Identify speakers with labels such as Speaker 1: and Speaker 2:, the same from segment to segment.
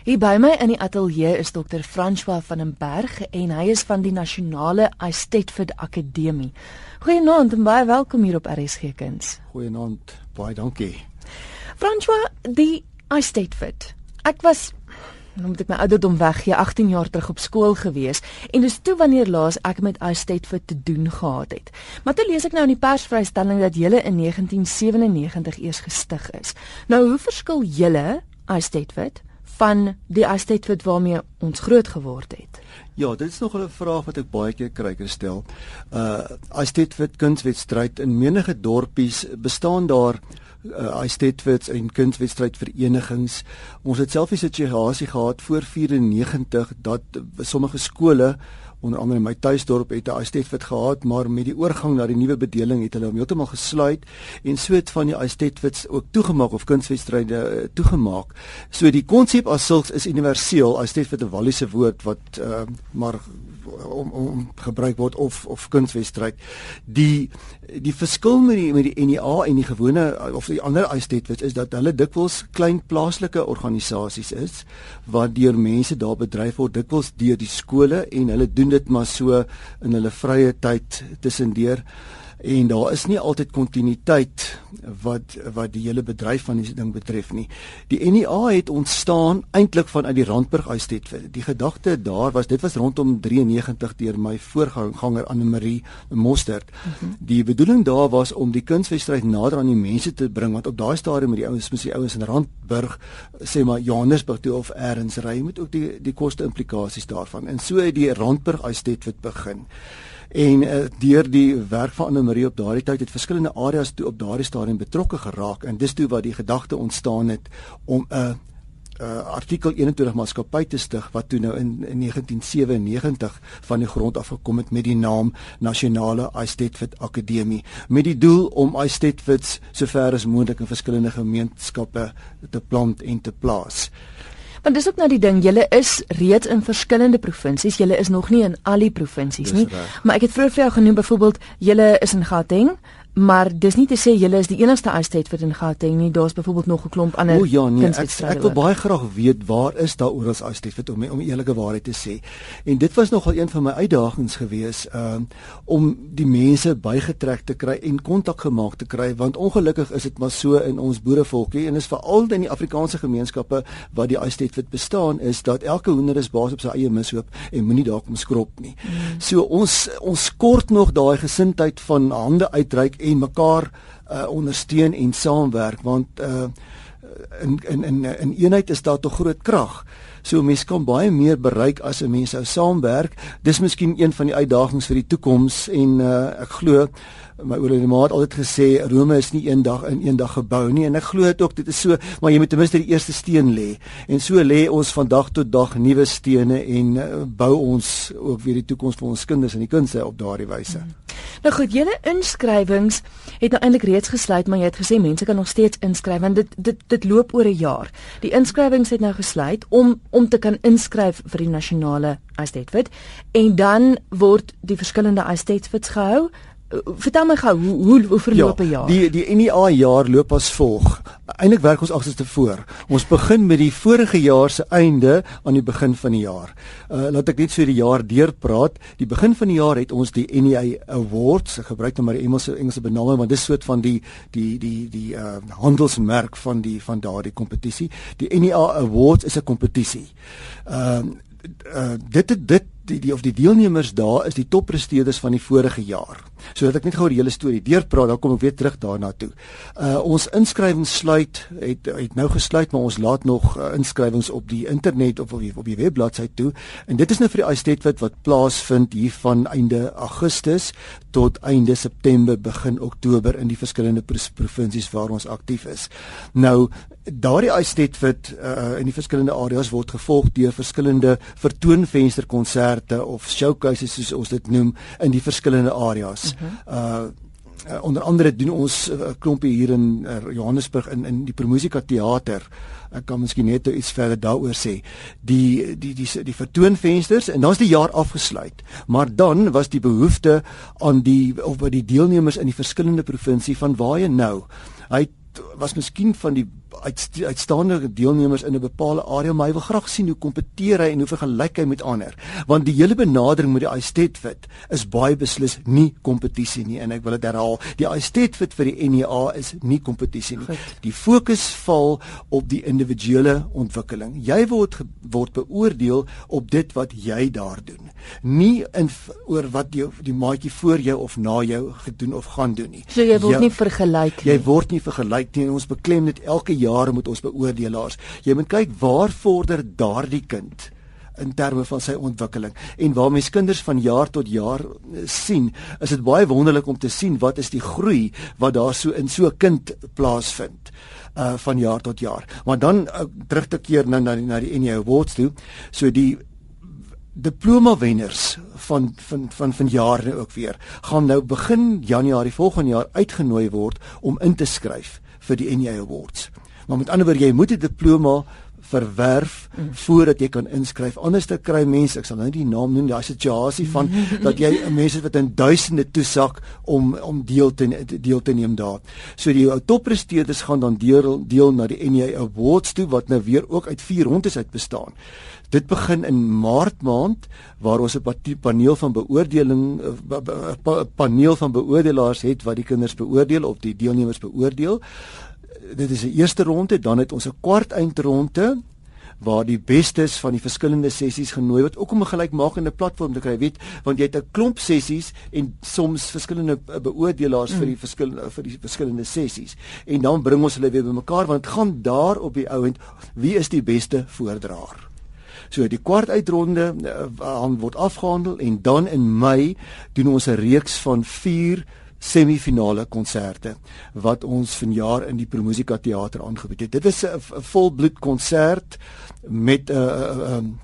Speaker 1: Hier by my in die ateljee is dokter François van den Berg en hy is van die Nasionale Estetfit Akademie. Goeienaand en baie welkom hier op RSG Kuns.
Speaker 2: Goeienaand, baie dankie.
Speaker 1: François, die Estetfit. Ek was nou moet ek my ouderdom weggee, 18 jaar terug op skool gewees en dis toe wanneer laas ek met Estetfit te doen gehad het. Maar toe lees ek nou in die persvrystelling dat julle in 1997 eers gestig is. Nou hoe verskil julle Estetfit van die estate waarmee ons groot geword het.
Speaker 2: Ja, dit is nog 'n vraag wat ek baie keer kry gestel. Uh estate kunswedstryd in menige dorpies bestaan daar uh estate en kunswedstryd verenigings. Ons het self 'n situasie gehad voor 94 dat sommige skole onder andere in my tuisdorp het 'n Estetfit gehad, maar met die oorgang na die nuwe bedeling het hulle hom heeltemal gesluit en so het van die Estetfits ook toegemaak of kunswedstryde uh, toegemaak. So die konsep as sulks is universeel. Estetfit 'n Walliese woord wat uh, maar om om gebruik word of of kunswedstryd. Die die verskil met die met die NEA en die gewone of die ander Estetfits is dat hulle dikwels klein plaaslike organisasies is wat deur mense daar bedryf word, dikwels deur die skole en hulle doen dit maar so in hulle vrye tyd tussendeur en daar is nie altyd kontinuïteit wat wat die hele bedryf van hierdie ding betref nie. Die NEA het ontstaan eintlik vanuit die Randburg Estate. Die gedagte daar was dit was rondom 93 deur my voorganger Anne Marie Mostert. Mm -hmm. Die bedoeling daar was om die kunswedstryd nader aan die mense te bring want op daai stadium met die ouens moes die ouens in Randburg sê maar Johannesburg toe of elders ry met ook die die koste implikasies daarvan. En so het die Randburg Estate begin en uh, deur die werk van Anne Marie op daardie tyd het verskillende areas toe op daardie stadium betrokke geraak en dis toe wat die gedagte ontstaan het om 'n uh, uh, artikel 21 maatskappy te stig wat toe nou in, in 1997 van die grond af gekom het met die naam Nasionale Estetfit Akademie met die doel om Estetfits sover as moontlik in verskillende gemeenskappe te plant en te plaas.
Speaker 1: Want dis ook nou die ding, julle is reeds in verskillende provinsies. Julle is nog nie in al die provinsies nie. Maar ek het vroeër vir jou genoem byvoorbeeld julle is in Gauteng, Maar dis nie te sê julle is die enigste uitsteed vir in Gauteng nie. Daar's byvoorbeeld nog 'n klomp ander
Speaker 2: O ja, nee, ek, ek wil baie graag weet waar is daar oral uitsteed vir om om eerlike waarheid te sê. En dit was nogal een van my uitdagings gewees um, om die mense bygetrek te kry en kontak gemaak te kry want ongelukkig is dit maar so in ons boerevolkie en is veral in die Afrikaanse gemeenskappe wat die uitsteed vir bestaan is dat elke hoender is baas op sy eie mishoop en moenie daar kom skrob nie. Mm. So ons ons kort nog daai gesindheid van hande uitreik en mekaar uh, ondersteun en saamwerk want uh, in in in in eenheid is daar tog groot krag. So mense kan baie meer bereik as 'n mens sou saamwerk. Dis miskien een van die uitdagings vir die toekoms en uh, ek glo my ouer ma het altyd gesê Rome is nie eendag in eendag gebou nie en ek glo dit ook dit is so maar jy moet ten minste die eerste steen lê en so lê ons van dag tot dag nuwe stene en uh, bou ons ook weer die toekoms vir ons kinders en die kunste op daardie wyse. Hmm.
Speaker 1: Nou goed, julle inskrywings het nou eintlik reeds gesluit, maar jy het gesê mense kan nog steeds inskryf want dit dit dit loop oor 'n jaar. Die inskrywings het nou gesluit om om te kan inskryf vir die nasionale Estate en dan word die verskillende Estate gehou vertel my gou hoe hoe, hoe verloop 'n ja, jaar?
Speaker 2: Die die NEA jaar loop as volg. Eindelik werk ons agterste voor. Ons begin met die vorige jaar se einde aan die begin van die jaar. Uh laat ek net so die jaar deurpraat. Die begin van die jaar het ons die NEA Awards, ek gebruik nou maar die Engelse Engelse benaming, want dis soort van die die die die uh handelsmerk van die van daardie kompetisie. Die NEA Awards is 'n kompetisie. Ehm uh, uh dit dit die, die of die deelnemers daar is die toppresteerders van die vorige jaar. So dat ek net gou die hele storie deurpraat, dan kom ek weer terug daarna toe. Uh ons inskrywings sluit het het nou gesluit, maar ons laat nog uh, inskrywings op die internet of op die, op die webbladsy toe. En dit is nou vir die Estate wat wat plaasvind hier van einde Augustus tot einde September begin Oktober in die verskillende provinsies waar ons aktief is. Nou daardie Estate uh in die verskillende areas word gevolg deur verskillende vertoonvensterkonserte konserte of showcases soos ons dit noem in die verskillende areas. Uh, -huh. uh Uh, onder andere doen ons 'n uh, klompie hier in uh, Johannesburg in in die Promosika teater. Ek kan miskien net iets verder daaroor sê. Die die die die, die vertoonvensters en dan's die jaar afgesluit. Maar dan was die behoefte aan die of by die deelnemers in die verskillende provinsie van waar jy nou. Hy was miskien van die uit, uitstaande deelnemers in 'n bepaalde area, maar hy wil graag sien hoe kompeteer hy en hoe vergelyk hy met ander. Want die hele benadering met die iStatefit is baie beslis nie kompetisie nie en ek wil dit herhaal. Die iStatefit vir die NEA is nie kompetisie nie. Goed. Die fokus val op die individuele ontwikkeling. Jy word word beoordeel op dit wat jy daar doen. Nie in oor wat jy die maatjie voor jou of na jou gedoen of gaan doen nie.
Speaker 1: So jy word jy, nie vergelyk
Speaker 2: nie. Jy word nie vergelyk nie. Ons beklem dit elke jaar met ons beoordelaars. Jy moet kyk waar vorder daardie kind in terme van sy ontwikkeling en waar mens kinders van jaar tot jaar eh, sien, is dit baie wonderlik om te sien wat is die groei wat daar so in so 'n kind plaasvind uh van jaar tot jaar. Want dan uh, terug te keer nou na na die NEA Awards toe. So die diploma wenners van van van van nou ook weer gaan nou begin Januarie volgende jaar uitgenooi word om in te skryf vir die NEA Awards. Maar met ander woorde jy moet 'n diploma verwerf mm. voordat jy kan inskryf. Anders te kry mense, ek sal nou nie die naam noem, daai situasie van dat jy mense wat in duisende toesak om om deel te deel te neem daar. So die toppresteerders gaan dan deel deel na die NEA Awards toe wat nou weer ook uit vier rondes uit bestaan. Dit begin in Maart maand waar ons 'n paneel van beoordeling eh, paneel van beoordelaars het wat die kinders beoordeel of die deelnemers beoordeel dit is 'n eerste ronde, dan het ons 'n kwart eindronde waar die bestes van die verskillende sessies genooi word ook om 'n gelykmakende platform te kry, weet, want jy het 'n klomp sessies en soms verskillende beoordelaars mm. vir die mm. verskillende vir die verskillende sessies. En dan bring ons hulle weer bymekaar want dit gaan daar op die ou end wie is die beste voordraer. So die kwart uitronde uh, word afgehandel en dan in Mei doen ons 'n reeks van 4 semifinale konserte wat ons vanjaar in die Promusika teater aangebied het. Dit is 'n volbloed konsert met 'n uh, um,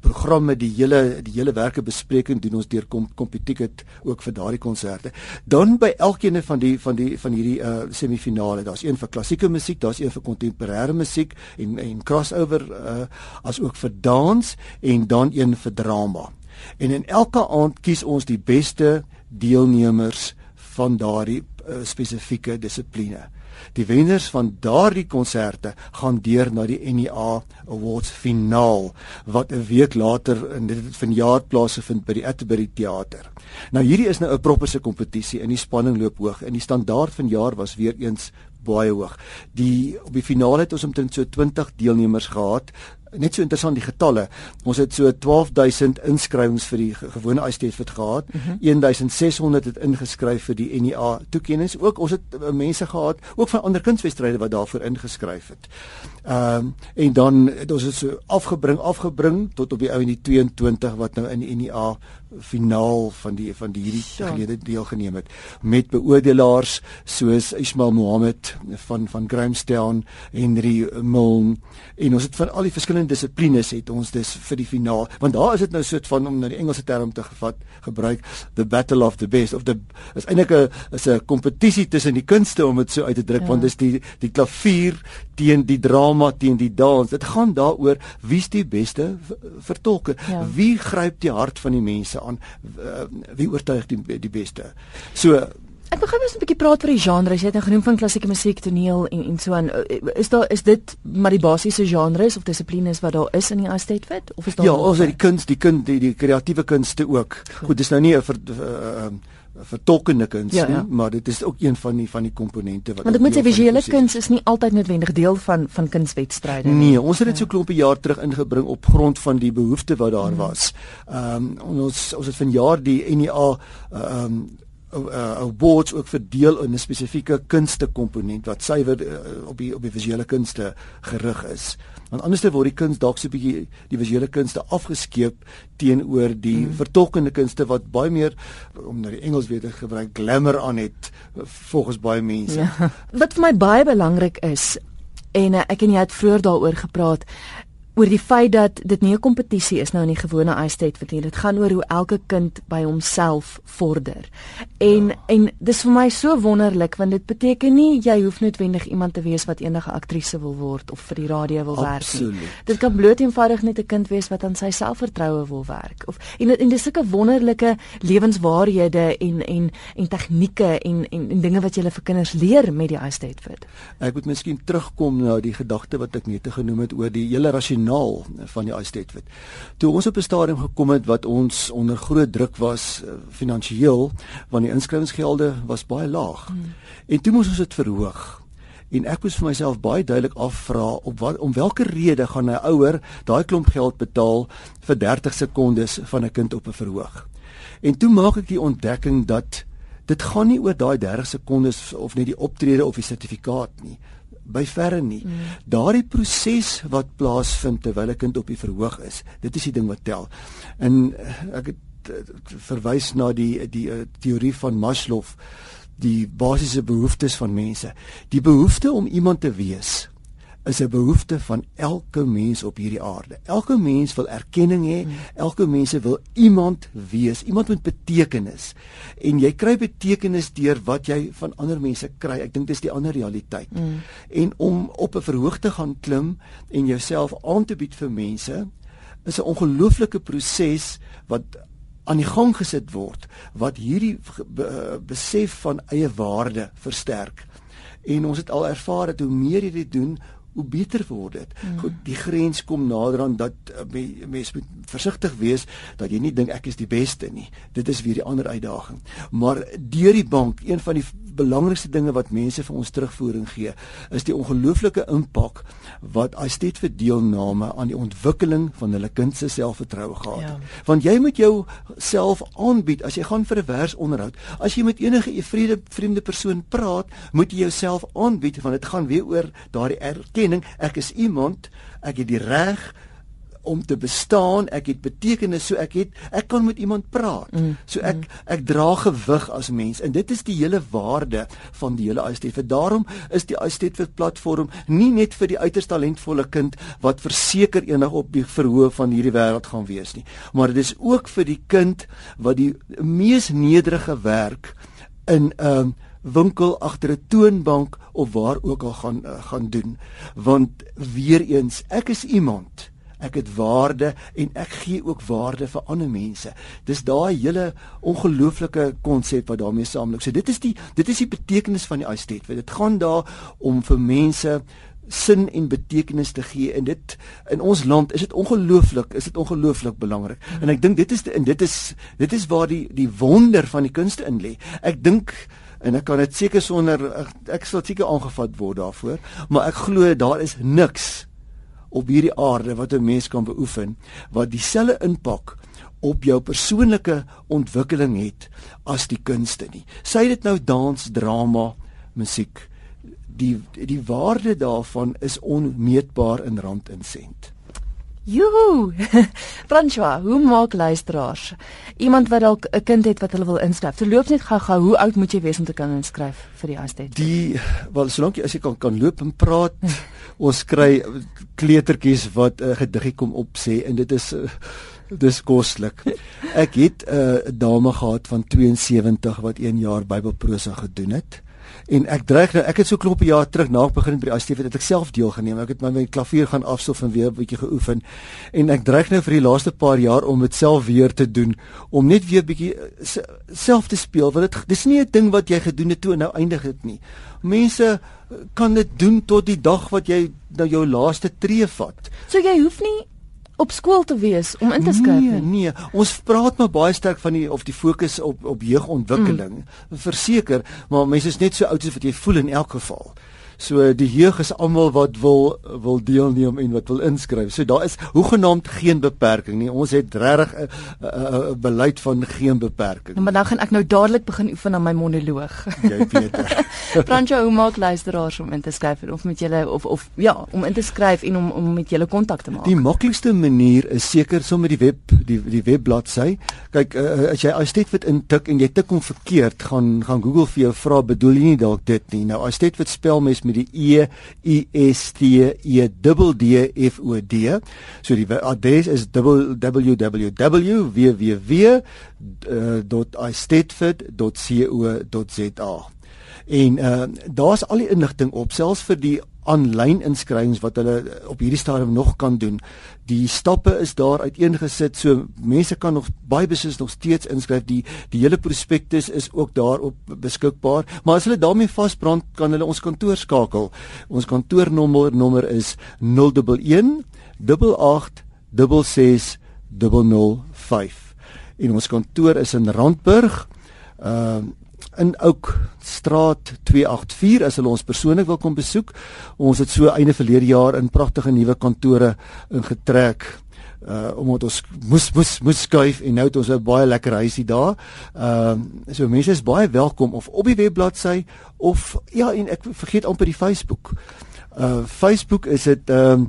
Speaker 2: programme die hele die hele werke bespreking doen ons deur Computicket ook vir daardie konserte. Dan by elkeen van die van die van hierdie uh semifinale, daar's een vir klassieke musiek, daar's een vir kontemporêre musiek en en crossover uh as ook vir dans en dan een vir drama. En in elke aand kies ons die beste deelnemers van daardie uh, spesifieke dissipline. Die wenners van daardie konserte gaan deur na die NEA Awards finaal wat 'n week later in dit vanjaar plaasvind by die Atterbury Theater. Nou hierdie is nou 'n propperse kompetisie en die spanning loop hoog en die standaard vanjaar was weer eens baie hoog. Die op die finale het ons omtrent so 20 deelnemers gehad net so interessant die getalle. Ons het so 12000 inskrywings vir die gewone ISTF gehad. Mm -hmm. 1600 het ingeskryf vir die NEA toekennings. Ook ons het uh, mense gehad ook van ander kunswedstryde wat daarvoor ingeskryf het. Ehm um, en dan het ons dit so afgebring afgebring tot op die ou in die 22 wat nou in die NEA finaal van die van die hierdie ja. gelede deelgeneem het met beoordelaars soos Ismail Mohammed van van Grahamstown, Henry Milne en ons het van al die verskillende dissiplines het ons dus vir die finaal want daar is dit nou soort van om na die Engelse term te gevat gebruik the battle of the best of the is eintlik 'n is 'n kompetisie tussen die kunste om dit so uit te druk ja. want dis die die klavier teen die drama teen die dans dit gaan daaroor wie's die beste vertolker ja. wie gryp die hart van die mense aan wie oortuig die die beste so
Speaker 1: Ek begin net 'n bietjie praat oor die genres. Jy het nou genoem van klassieke musiek, toneel en en so aan. Is daar is dit maar die basiese genres of dissiplines wat daar is in die Estate Fit of is daar
Speaker 2: Ja, ons het die kuns, die kind, die die kreatiewe kunste ook. Goed, Goed dis nou nie 'n ehm vertolkende kuns ja, ja. nie, maar dit is ook een van die van die komponente wat
Speaker 1: Want ek moet sê visuele kuns is nie altyd noodwendig deel van van kunswedstryde
Speaker 2: nie. Nee, ons het dit so klompe jaar terug ingebring op grond van die behoefte wat daar hmm. was. Ehm um, ons ons het vanjaar die NEA ehm um, uh, awards ook verdeel in 'n spesifieke kunste komponent wat suiwer uh, op die op die visuele kunste gerig is. Want anderste word die kuns dalk so 'n bietjie die visuele kunste afgeskeep teenoor die mm. vertolkende kunste wat baie meer om nou die Engels weer te gebruik glamour aan het volgens baie mense. Ja.
Speaker 1: Wat vir my baie belangrik is en uh, ek en jy het vroeër daaroor gepraat oor die feit dat dit nie 'n kompetisie is nou in die gewone eistyd vir nie. Dit gaan oor hoe elke kind by homself vorder. En ja. en dis vir my so wonderlik want dit beteken nie jy hoef noodwendig iemand te wees wat enige aktrise wil word of vir die radio wil
Speaker 2: Absoluut.
Speaker 1: werk nie. Dit kan bloot eenvoudig net 'n kind wees wat aan sy selfvertroue wil werk of en en dis sulke wonderlike lewenswaarhede en en en tegnieke en en en dinge wat jy vir kinders leer met die eistyd vir.
Speaker 2: Ek moet miskien terugkom na die gedagte wat ek net genoem het oor die hele rasionele kanaal van die Isteadfit. Toe ons op 'n stadium gekom het wat ons onder groot druk was uh, finansiëel want die inskrywingsgelde was baie laag. Hmm. En toe moes ons dit verhoog. En ek moes vir myself baie duidelik afvra op wat om watter rede gaan 'n ouer daai klomp geld betaal vir 30 sekondes van 'n kind op 'n verhoog. En toe maak ek die ontdekking dat dit gaan nie oor daai 30 sekondes of net die optrede of die sertifikaat nie by verre nie. Mm. Daardie proses wat plaasvind terwyl 'n kind op die verhoog is, dit is die ding wat tel. En eh, ek het eh, verwys na die die uh, teorie van Maslow, die basiese behoeftes van mense. Die behoefte om iemand te wees is 'n behoefte van elke mens op hierdie aarde. Elke mens wil erkenning hê, mm. elke mens wil iemand wees, iemand met betekenis. En jy kry betekenis deur wat jy van ander mense kry. Ek dink dis die ander realiteit. Mm. En om op 'n verhoog te gaan klim en jouself aan te bied vir mense is 'n ongelooflike proses wat aan die gang gesit word wat hierdie besef van eie waarde versterk. En ons het al ervaar dat hoe meer jy dit doen, hoe beter word dit. Mm. Goed, die grens kom nader aan dat uh, mens moet versigtig wees dat jy nie dink ek is die beste nie. Dit is weer die ander uitdaging. Maar deur die bank, een van die belangrikste dinge wat mense vir ons terugvoering gee, is die ongelooflike impak wat Astet vir deelname aan die ontwikkeling van hulle kind se selfvertroue gehad het. Ja. Want jy moet jou self aanbied as jy gaan vir 'n versonderhoud. As jy met enige vreemde vreemde persoon praat, moet jy jouself aanbied want dit gaan weer oor daardie erkenning ek is iemand, ek het die reg om te bestaan, ek het betekenis, so ek het ek kan met iemand praat. Mm, so ek mm. ek dra gewig as mens en dit is die hele waarde van die hele. Vir daarom is die vir platform nie net vir die uiters talentvolle kind wat verseker eendag op die verhoog van hierdie wêreld gaan wees nie, maar dit is ook vir die kind wat die mees nederige werk in 'n uh, winkel agter 'n toonbank of waar ook al gaan uh, gaan doen want weer eens ek is iemand ek het waarde en ek gee ook waarde vir ander mense. Dis daai hele ongelooflike konsep wat daarmee saamloop. So dit is die dit is die betekenis van die Aistet. Dit gaan daar om vir mense sin en betekenis te gee en dit in ons land is dit ongelooflik is dit ongelooflik belangrik en ek dink dit is en dit is dit is waar die die wonder van die kunste in lê ek dink en ek kan dit seker sonder ek sal seker aangevat word daarvoor maar ek glo daar is niks op hierdie aarde wat 'n mens kan beoefen wat dieselfde impak op jou persoonlike ontwikkeling het as die kunste nie. Sy dit nou dans, drama, musiek. Die die waarde daarvan is onmeetbaar in rand en sent.
Speaker 1: Joe. François, hoe maak luisteraars? Iemand wat dalk 'n kind het wat hulle wil inskryf. So loop net gou-gou, hoe oud moet jy wees om te kan inskryf vir die Astet?
Speaker 2: Die wel solank jy as jy kan kan loop en praat, ons kry kleutertjies wat 'n uh, gediggie kom opsê en dit is uh, dis koslik. Ek het 'n uh, dame gehad van 72 wat 1 jaar Bybelprosa gedoen het en ek dreig nou ek het so klompe jaar terug na begin by die ASTV het ek self deelgeneem. Ek het my my klavier gaan afstof en weer 'n bietjie geoefen. En ek dreig nou vir die laaste paar jaar om dit self weer te doen. Om net weer bietjie eh, self te speel. Want dit dis nie 'n ding wat jy gedoen het toe nou eindig dit nie. Mense eh, kan dit doen tot die dag wat jy nou jou laaste tree vat.
Speaker 1: So jy hoef nie op skool te wees om in te skryf
Speaker 2: nee, nie. Nee, ons praat maar baie sterk van die of die fokus op op jeugontwikkeling. Mm. Verseker, maar mense is net so oud as wat jy voel in elk geval. So die jeug is almal wat wil wil deelneem en wat wil inskryf. So daar is hoegenaamd geen beperking nie. Ons het regtig 'n beleid van geen beperking.
Speaker 1: Ja, maar dan gaan ek nou dadelik begin oefen aan my monoloog.
Speaker 2: Jy weet.
Speaker 1: Fransjo, hoe maak luisteraars om in te skryf of met julle of of ja, om in te skryf en om om met julle kontak te maak?
Speaker 2: Die maklikste manier is seker sommer die web die die webbladsy. Kyk, uh, as jy Astetwit intik en jy tik hom verkeerd, gaan gaan Google vir jou vra bedoel jy nie dalk dit nie. Nou Astetwit spel mes met die E U S T E D D F O D. So die adres is www.istetfit.co.za. En uh daar's al die inligting op selfs vir die aanlyn inskrywings wat hulle op hierdie stadium nog kan doen. Die stappe is daar uiteengesit so mense kan nog baie beslis nog steeds inskryf. Die die hele prospektus is ook daarop beskikbaar. Maar as hulle daarmee vasbrand kan hulle ons kantoor skakel. Ons kantoornommer nommer is 011 88 66 005. En ons kantoor is in Randburg. Ehm uh, in ook straat 284 as hulle ons persoonlik wil kom besoek. Ons het so einde verlede jaar in pragtige nuwe kantore ingetrek uh omdat ons moes moes moes skuif en nou het ons 'n baie lekker huisie daar. Ehm uh, so mense is baie welkom of op die webbladsy of ja en ek vergeet amper die Facebook. Uh Facebook is dit ehm uh,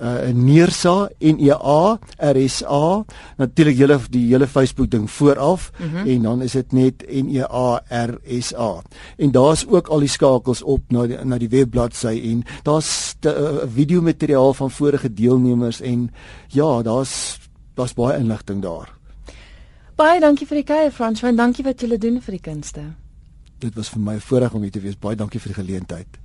Speaker 2: uh Neersa N E A R S A natuurlik julle die hele Facebook ding vooraf mm -hmm. en dan is dit net N E A R S A. En daar's ook al die skakels op na die, na die webbladsy en daar's uh, video materiaal van vorige deelnemers en ja daar's daar's baie inligting daar.
Speaker 1: Baie dankie vir die kuier Frans en dankie wat julle doen vir die kunste.
Speaker 2: Dit was vir my 'n voorreg om hier te wees. Baie dankie vir die geleentheid